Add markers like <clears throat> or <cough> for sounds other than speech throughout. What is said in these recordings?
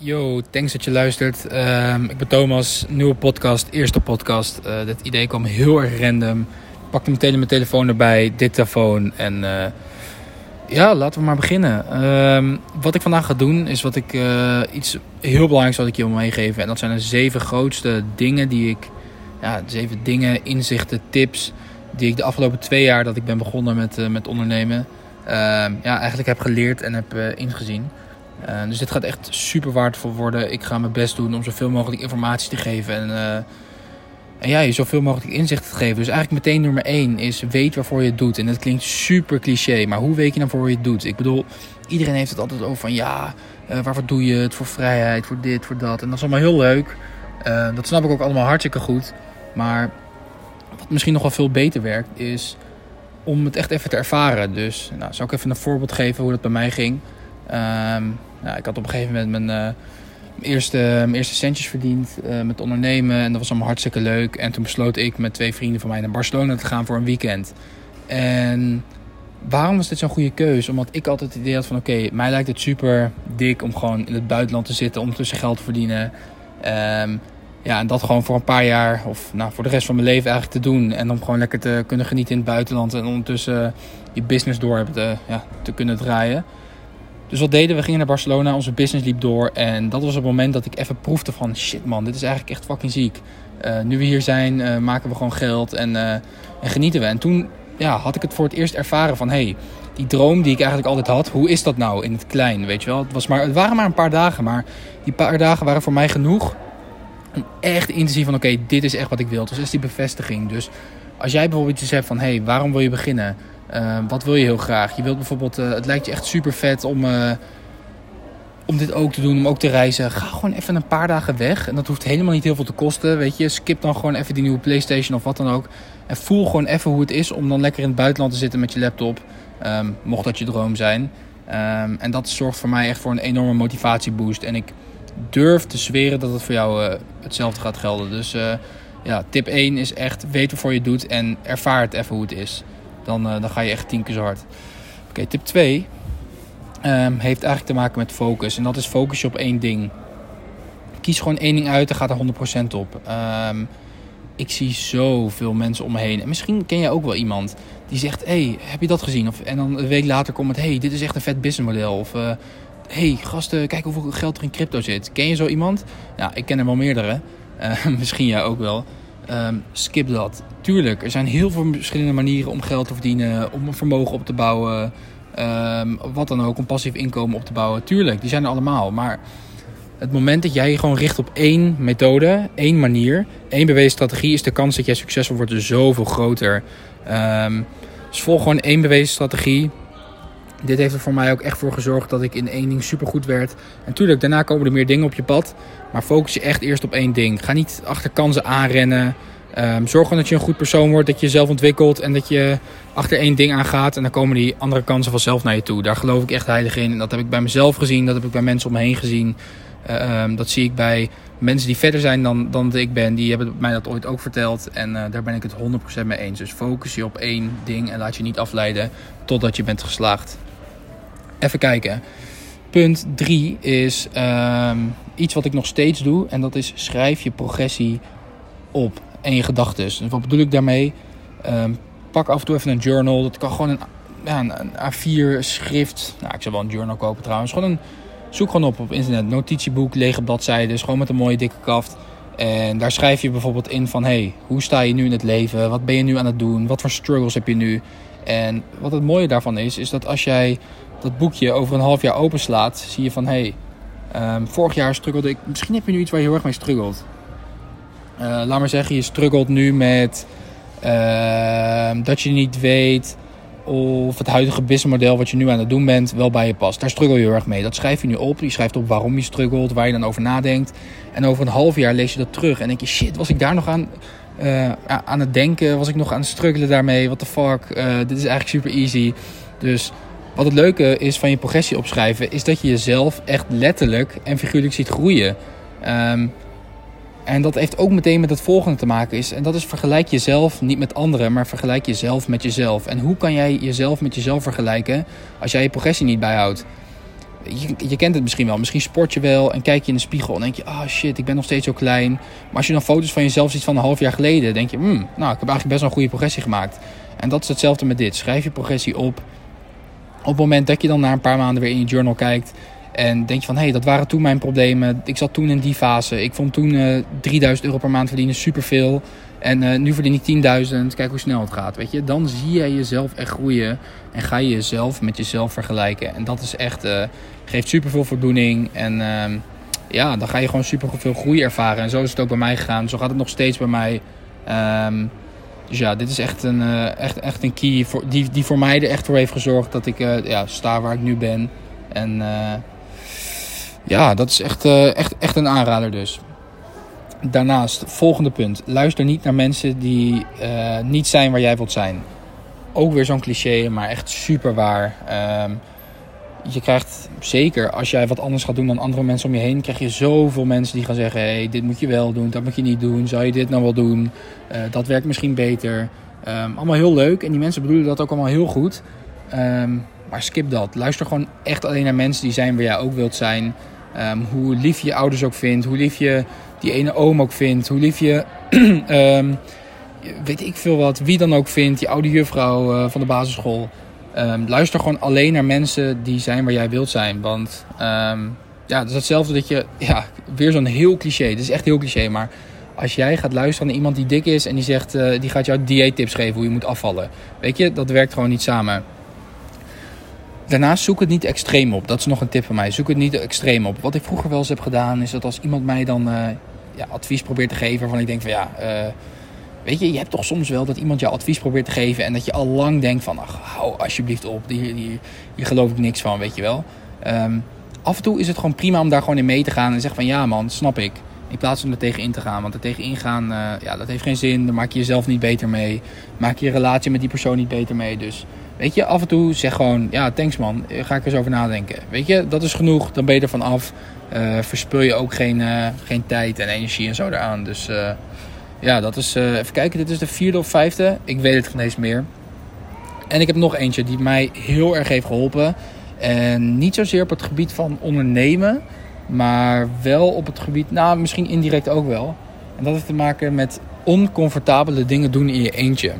Yo, thanks dat je luistert. Ehm, ik ben Thomas, nieuwe podcast, eerste podcast. Uh, dit idee kwam heel erg random. Ik pakte meteen mijn telefoon erbij, dictafoon en uh, ja, laten we maar beginnen. Ehm, wat ik vandaag ga doen is wat ik uh, iets heel belangrijks wat ik je wil meegeven. En dat zijn de zeven grootste dingen die ik, ja, zeven dingen, inzichten, tips die ik de afgelopen twee jaar dat ik ben begonnen met, met ondernemen, ehm, ja, eigenlijk heb geleerd en heb ingezien. Uh, dus dit gaat echt super waardevol worden. Ik ga mijn best doen om zoveel mogelijk informatie te geven. En, uh, en ja, je zoveel mogelijk inzicht te geven. Dus eigenlijk meteen nummer 1 is weet waarvoor je het doet. En dat klinkt super cliché, maar hoe weet je nou voor je het doet? Ik bedoel, iedereen heeft het altijd over van ja, uh, waarvoor doe je het? Voor vrijheid, voor dit, voor dat. En dat is allemaal heel leuk. dat snap ik ook allemaal hartstikke goed. Maar wat misschien nog wel veel beter werkt, is om het echt even te ervaren. Dus nou, zal ik even een voorbeeld geven hoe dat bij mij ging. Um, nou, ik had op een gegeven moment mijn, uh, mijn eerste, mijn eerste centjes verdiend uh, met ondernemen. En dat was allemaal hartstikke leuk. En toen besloot ik met twee vrienden van mij naar Barcelona te gaan voor een weekend. En waarom was dit zo'n goede keuze? Omdat ik altijd het idee had van oké, mij lijkt het super dik om gewoon in het buitenland te zitten, om tussen geld te verdienen. Um, ja, en dat gewoon voor een paar jaar of nou, voor de rest van mijn leven eigenlijk te doen. En om gewoon lekker te kunnen genieten in het buitenland en ondertussen je business door te, ja, te kunnen draaien. Dus wat deden we? gingen naar Barcelona, onze business liep door. En dat was het moment dat ik even proefde van... Shit man, dit is eigenlijk echt fucking ziek. Uh, nu we hier zijn, uh, maken we gewoon geld en, uh, en, genieten we. En toen ja, had ik het voor het eerst ervaren van... Hey, die droom die ik eigenlijk altijd had, hoe is dat nou in het klein, weet je wel? Het, was maar, het waren maar een paar dagen, maar die paar dagen waren voor mij genoeg... om echt in te zien van oké, dit is echt wat ik wil. Dus is die bevestiging. Dus als jij bijvoorbeeld iets hebt van... Hey, waarom wil je beginnen? Uh, wat wil je heel graag? Je wilt bijvoorbeeld, uh, het lijkt je echt super vet om, uh, om dit ook te doen, om ook te reizen. Ga gewoon even een paar dagen weg. En dat hoeft helemaal niet heel veel te kosten. Weet je, skip dan gewoon even die nieuwe PlayStation of wat dan ook. En voel gewoon even hoe het is om dan lekker in het buitenland te zitten met je laptop. Um, mocht dat je droom zijn. Um, en dat zorgt voor mij echt voor een enorme motivatieboost. En ik durf te zweren dat het voor jou hetzelfde gaat gelden. Dus ja, tip 1 is echt weet waarvoor je doet en ervaar het even hoe het is dan, uh, dan ga je echt tien keer zo hard. Oké, tip 2 um, ehm, heeft eigenlijk te maken met focus. En dat is focus je op één ding. Kies gewoon één ding uit en ga er 100% op. Um, ik zie zoveel mensen om me heen. En misschien ken je ook wel iemand die zegt: hey, heb je dat gezien? Of, en dan een week later komt het: hey, dit is echt een vet businessmodel. Of uh, hey, gasten, kijk hoeveel geld er in crypto zit. Ken je zo iemand? Ja, ik ken er wel meerdere. <laughs> Misschien jij ook wel. Um, skip dat. Tuurlijk, er zijn heel veel verschillende manieren om geld te verdienen, om een vermogen op te bouwen, um, wat dan ook, om passief inkomen op te bouwen. Tuurlijk, die zijn er allemaal. Maar het moment dat jij je gewoon richt op één methode, één manier, één bewezen strategie, is de kans dat jij succesvol wordt dus zoveel groter. Um, dus volg gewoon één bewezen strategie. Dit heeft er voor mij ook echt voor gezorgd dat ik in één ding super goed werd. En daarna komen er meer dingen op je pad. Maar focus je echt eerst op één ding. Ga niet achter kansen aanrennen. Um, zorg gewoon dat je een goed persoon wordt, dat je jezelf ontwikkelt en dat je achter één ding aangaat. En dan komen die andere kansen vanzelf naar je toe. Daar geloof ik echt heilig in. En dat heb ik bij mezelf gezien, dat heb ik bij mensen om me heen gezien. Um, dat zie ik bij mensen die verder zijn dan, dan ik ben. Die hebben mij dat ooit ook verteld. En uh, daar ben ik het 100% mee eens. Dus focus je op één ding en laat je niet afleiden totdat je bent geslaagd. Even kijken. Punt 3 is um, iets wat ik nog steeds doe. En dat is schrijf je progressie op en je gedachten. Dus wat bedoel ik daarmee? Um, pak af en toe even een journal. Dat kan gewoon een, ja, een A4 schrift. Nou, ik zou wel een journal kopen trouwens. Gewoon een, zoek gewoon op op internet. Notitieboek, lege bladzijden. Gewoon met een mooie dikke kaft. En daar schrijf je bijvoorbeeld in van... Hey, hoe sta je nu in het leven? Wat ben je nu aan het doen? Wat voor struggles heb je nu? En wat het mooie daarvan is, is dat als jij dat boekje over een half jaar openslaat, zie je van hé, hey, um, vorig jaar struggelde ik. Misschien heb je nu iets waar je heel erg mee struggelt. Uh, laat maar zeggen, je struggelt nu met uh, dat je niet weet of het huidige businessmodel wat je nu aan het doen bent wel bij je past. Daar struggle je heel erg mee. Dat schrijf je nu op. Je schrijft op waarom je struggelt, waar je dan over nadenkt. En over een half jaar lees je dat terug en denk je shit, was ik daar nog aan, uh, aan het denken? Was ik nog aan het struggelen daarmee? What the fuck? Uh, dit is eigenlijk super easy. Dus wat het leuke is van je progressie opschrijven, is dat je jezelf echt letterlijk en figuurlijk ziet groeien. Um, en dat heeft ook meteen met het volgende te maken. Is, en dat is vergelijk jezelf niet met anderen, maar vergelijk jezelf met jezelf. En hoe kan jij jezelf met jezelf vergelijken als jij je progressie niet bijhoudt? Je, je kent het misschien wel. Misschien sport je wel en kijk je in de spiegel en denk je, ah shit, ik ben nog steeds zo klein. Maar als je dan foto's van jezelf ziet van een half jaar geleden, denk je, hmm, nou, ik heb eigenlijk best wel een goede progressie gemaakt. En dat is hetzelfde met dit. Schrijf je progressie op. Op het moment dat je dan na een paar maanden weer in je journal kijkt en denk je van, hé, hey, dat waren toen mijn problemen. Ik zat toen in die fase. Ik vond toen uh, eh, 3000 euro per maand verdienen superveel. En uh, nu verdien ik 10.000. Kijk hoe snel het gaat, weet je. Dan zie jij jezelf echt groeien. En ga je jezelf met jezelf vergelijken. En dat is echt, uh, geeft superveel voldoening. En uh, ja, dan ga je gewoon superveel groei ervaren. En zo is het ook bij mij gegaan. Zo gaat het nog steeds bij mij. Um, dus ja, dit is echt een, echt, echt een key voor, die, die voor mij er echt voor heeft gezorgd dat ik ja, sta waar ik nu ben. En ja, dat is echt, echt, echt een aanrader dus. Daarnaast, volgende punt. Luister niet naar mensen die uh, niet zijn waar jij wilt zijn. Ook weer zo'n cliché, maar echt super waar. Um, je krijgt zeker, als jij wat anders gaat doen dan andere mensen om je heen, krijg je zoveel mensen die gaan zeggen: hey, dit moet je wel doen, dat moet je niet doen. Zou je dit nou wel doen? Uh, dat werkt misschien beter. Um, allemaal heel leuk en die mensen bedoelen dat ook allemaal heel goed. Um, maar skip dat. Luister gewoon echt alleen naar mensen die zijn waar jij ook wilt zijn. Um, hoe lief je ouders ook vindt, hoe lief je die ene oom ook vindt, hoe lief je, um, <clears throat> weet ik veel wat, wie dan ook vindt, die oude juffrouw uh, van de basisschool. Um, luister gewoon alleen naar mensen die zijn waar jij wilt zijn. Want ja, het is hetzelfde dat je, ja, weer zo'n heel cliché, het is echt heel cliché, maar als jij gaat luisteren naar iemand die dik is en die zegt, uh, die gaat jou dieettips geven hoe je moet afvallen. Weet je, dat werkt gewoon niet samen. Daarnaast zoek het niet extreem op. Dat is nog een tip van mij. Zoek het niet extreem op. Wat ik vroeger wel eens heb gedaan, is dat als iemand mij dan uh, ja, advies probeert te geven, waarvan ik denk van ja, uh, weet je, je hebt toch soms wel dat iemand jou advies probeert te geven en dat je al lang denkt van, ach, hou alsjeblieft op, hier, hier, geloof ik niks van, weet je wel. Um, af en toe is het gewoon prima om daar gewoon in mee te gaan en zeggen van ja man, snap ik. In plaats van er tegen in te gaan. Want er tegen ingaan, uh, ja, dat heeft geen zin. Daar maak je jezelf niet beter mee. Maak je je relatie met die persoon niet beter mee. Dus Weet je, af en toe zeg gewoon, ja, thanks man, ga ik eens over nadenken. Weet je, dat is genoeg, dan ben je er van af. Uh, verspil je ook geen, geen tijd en energie en zo eraan. Dus ja, dat is, even kijken, dit is de vierde of vijfde. Ik weet het geen eens meer. En ik heb nog eentje die mij heel erg heeft geholpen. En niet zozeer op het gebied van ondernemen, maar wel op het gebied, nou misschien indirect ook wel. En dat heeft te maken met oncomfortabele dingen doen in je eentje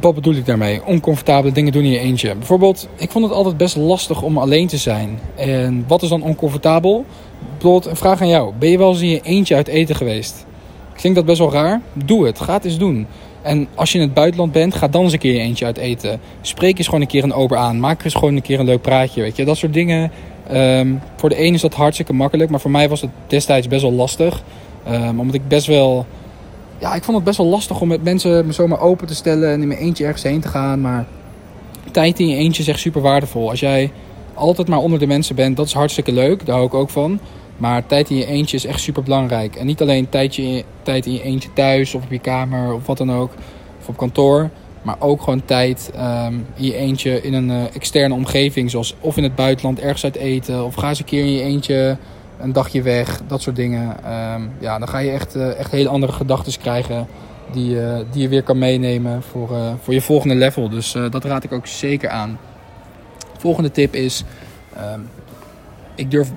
wat bedoel ik daarmee? Oncomfortabele dingen doen in je eentje. Bijvoorbeeld, ik vond het altijd best lastig om alleen te zijn. En wat is dan oncomfortabel? Bijvoorbeeld, een vraag aan jou. Ben je wel eens in je eentje uit eten geweest? Ik vind dat best wel raar. Doe het. Ga het eens doen. En als je in het buitenland bent, ga dan eens een keer je eentje uit eten. Spreek eens gewoon een keer een ober aan. Maak eens gewoon een keer een leuk praatje. Weet je, dat soort dingen. Um, voor de een is dat hartstikke makkelijk. Maar voor mij was het destijds best wel lastig. Um, omdat ik best wel ja, ik vond het best wel lastig om met mensen me zomaar open te stellen en in mijn eentje ergens heen te gaan. Maar tijd in je eentje is echt super waardevol. Als jij altijd maar onder de mensen bent, dat is hartstikke leuk. Daar hou ik ook van. Maar tijd in je eentje is echt super belangrijk. En niet alleen tijdje, tijd in je eentje thuis of op je kamer of wat dan ook. Of op kantoor. Maar ook gewoon tijd in je eentje in een uh, externe omgeving. Zoals of in het buitenland ergens uit eten. Of ga eens een keer in je eentje een dagje weg, dat soort dingen. Um, ja, dan ga je echt, uh, echt hele andere gedachten krijgen die, uh, die je weer kan meenemen voor, voor je volgende level. Dus dat raad ik ook zeker aan. Volgende tip is, um, ik durf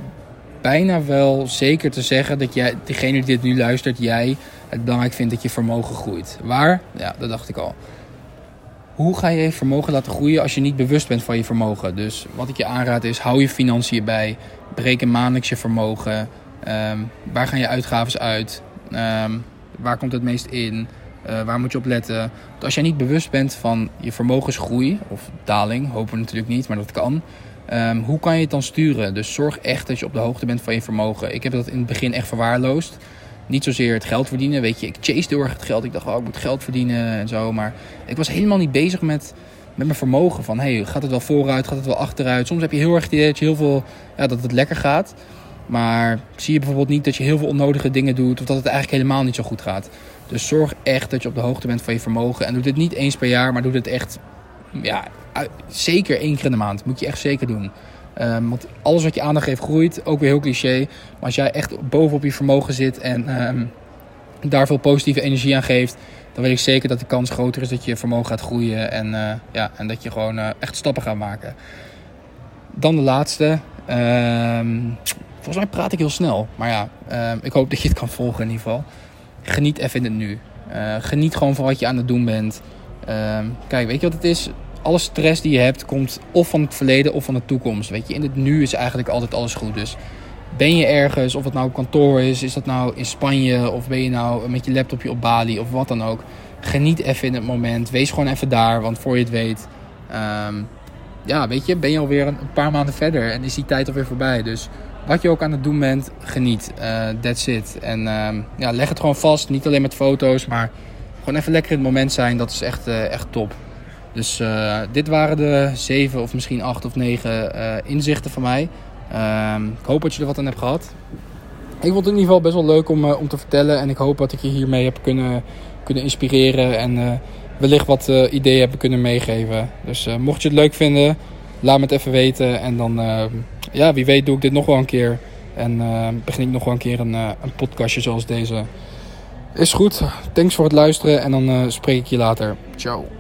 bijna wel zeker te zeggen dat jij, degene die dit nu luistert, jij het belangrijk vindt dat je vermogen groeit. Waar? Ja, dat dacht ik al. Hoe ga je je vermogen laten groeien als je niet bewust bent van je vermogen? Dus wat ik je aanraad is, hou je financiën bij bereken maandelijks je vermogen. Um, waar gaan je uitgaven uit? Um, waar komt het meest in? Uh, waar moet je op letten? Want als jij niet bewust bent van je vermogensgroei of daling, hopen we natuurlijk niet, maar dat kan. Um, hoe kan je het dan sturen? Dus zorg echt dat je op de hoogte bent van je vermogen. Ik heb dat in het begin echt verwaarloosd. Niet zozeer het geld verdienen. Weet je, ik chase door het geld. Ik dacht, oh, ik moet geld verdienen en zo. Maar ik was helemaal niet bezig met met mijn vermogen. Van hey, gaat het wel vooruit, gaat het wel achteruit? Soms heb je heel erg het idee dat, je heel veel, ja, dat het lekker gaat. Maar zie je bijvoorbeeld niet dat je heel veel onnodige dingen doet. Of dat het eigenlijk helemaal niet zo goed gaat. Dus zorg echt dat je op de hoogte bent van je vermogen. En doe dit niet eens per jaar, maar doe dit echt ja, zeker één keer in de maand. Moet je echt zeker doen. Um, want alles wat je aandacht geeft groeit. Ook weer heel cliché. Maar als jij echt bovenop je vermogen zit en um, daar veel positieve energie aan geeft dan weet ik zeker dat de kans groter is dat je vermogen gaat groeien en, uh, ja, en dat je gewoon uh, echt stappen gaat maken. Dan de laatste. Ehm, volgens mij praat ik heel snel. Maar ja, ehm, ik hoop dat je het kan volgen in ieder geval. Geniet even in het nu. Uh, geniet gewoon van wat je aan het doen bent. Ehm, kijk, weet je wat het is? Alle stress die je hebt komt of van het verleden of van de toekomst. Weet je, in het nu is eigenlijk altijd alles goed. Dus ben je ergens, of het nou op kantoor is, is dat nou in Spanje, of ben je nou met je laptopje op Bali of wat dan ook. Geniet even in het moment. Wees gewoon even daar, want voor je het weet, um, ja, weet je, ben je alweer een paar maanden verder en is die tijd alweer voorbij. Dus wat je ook aan het doen bent, geniet. Uh, that's it. En um, ja, leg het gewoon vast. Niet alleen met foto's, maar gewoon even lekker in het moment zijn. Dat is echt, uh, echt top. Dus uh, dit waren de zeven of misschien acht of negen inzichten van mij. Um, ik hoop dat je er wat aan hebt gehad. Ik vond het in ieder geval best wel leuk om, om te vertellen. En ik hoop dat ik je hiermee heb kunnen, kunnen inspireren. En wellicht wat ideeën hebben kunnen meegeven. Dus mocht je het leuk vinden, laat me het even weten. En dan ja, wie weet doe ik dit nog wel een keer. En begin ik nog wel een keer een, een podcastje zoals deze. Is goed. Thanks voor het luisteren en dan spreek ik je later. Ciao.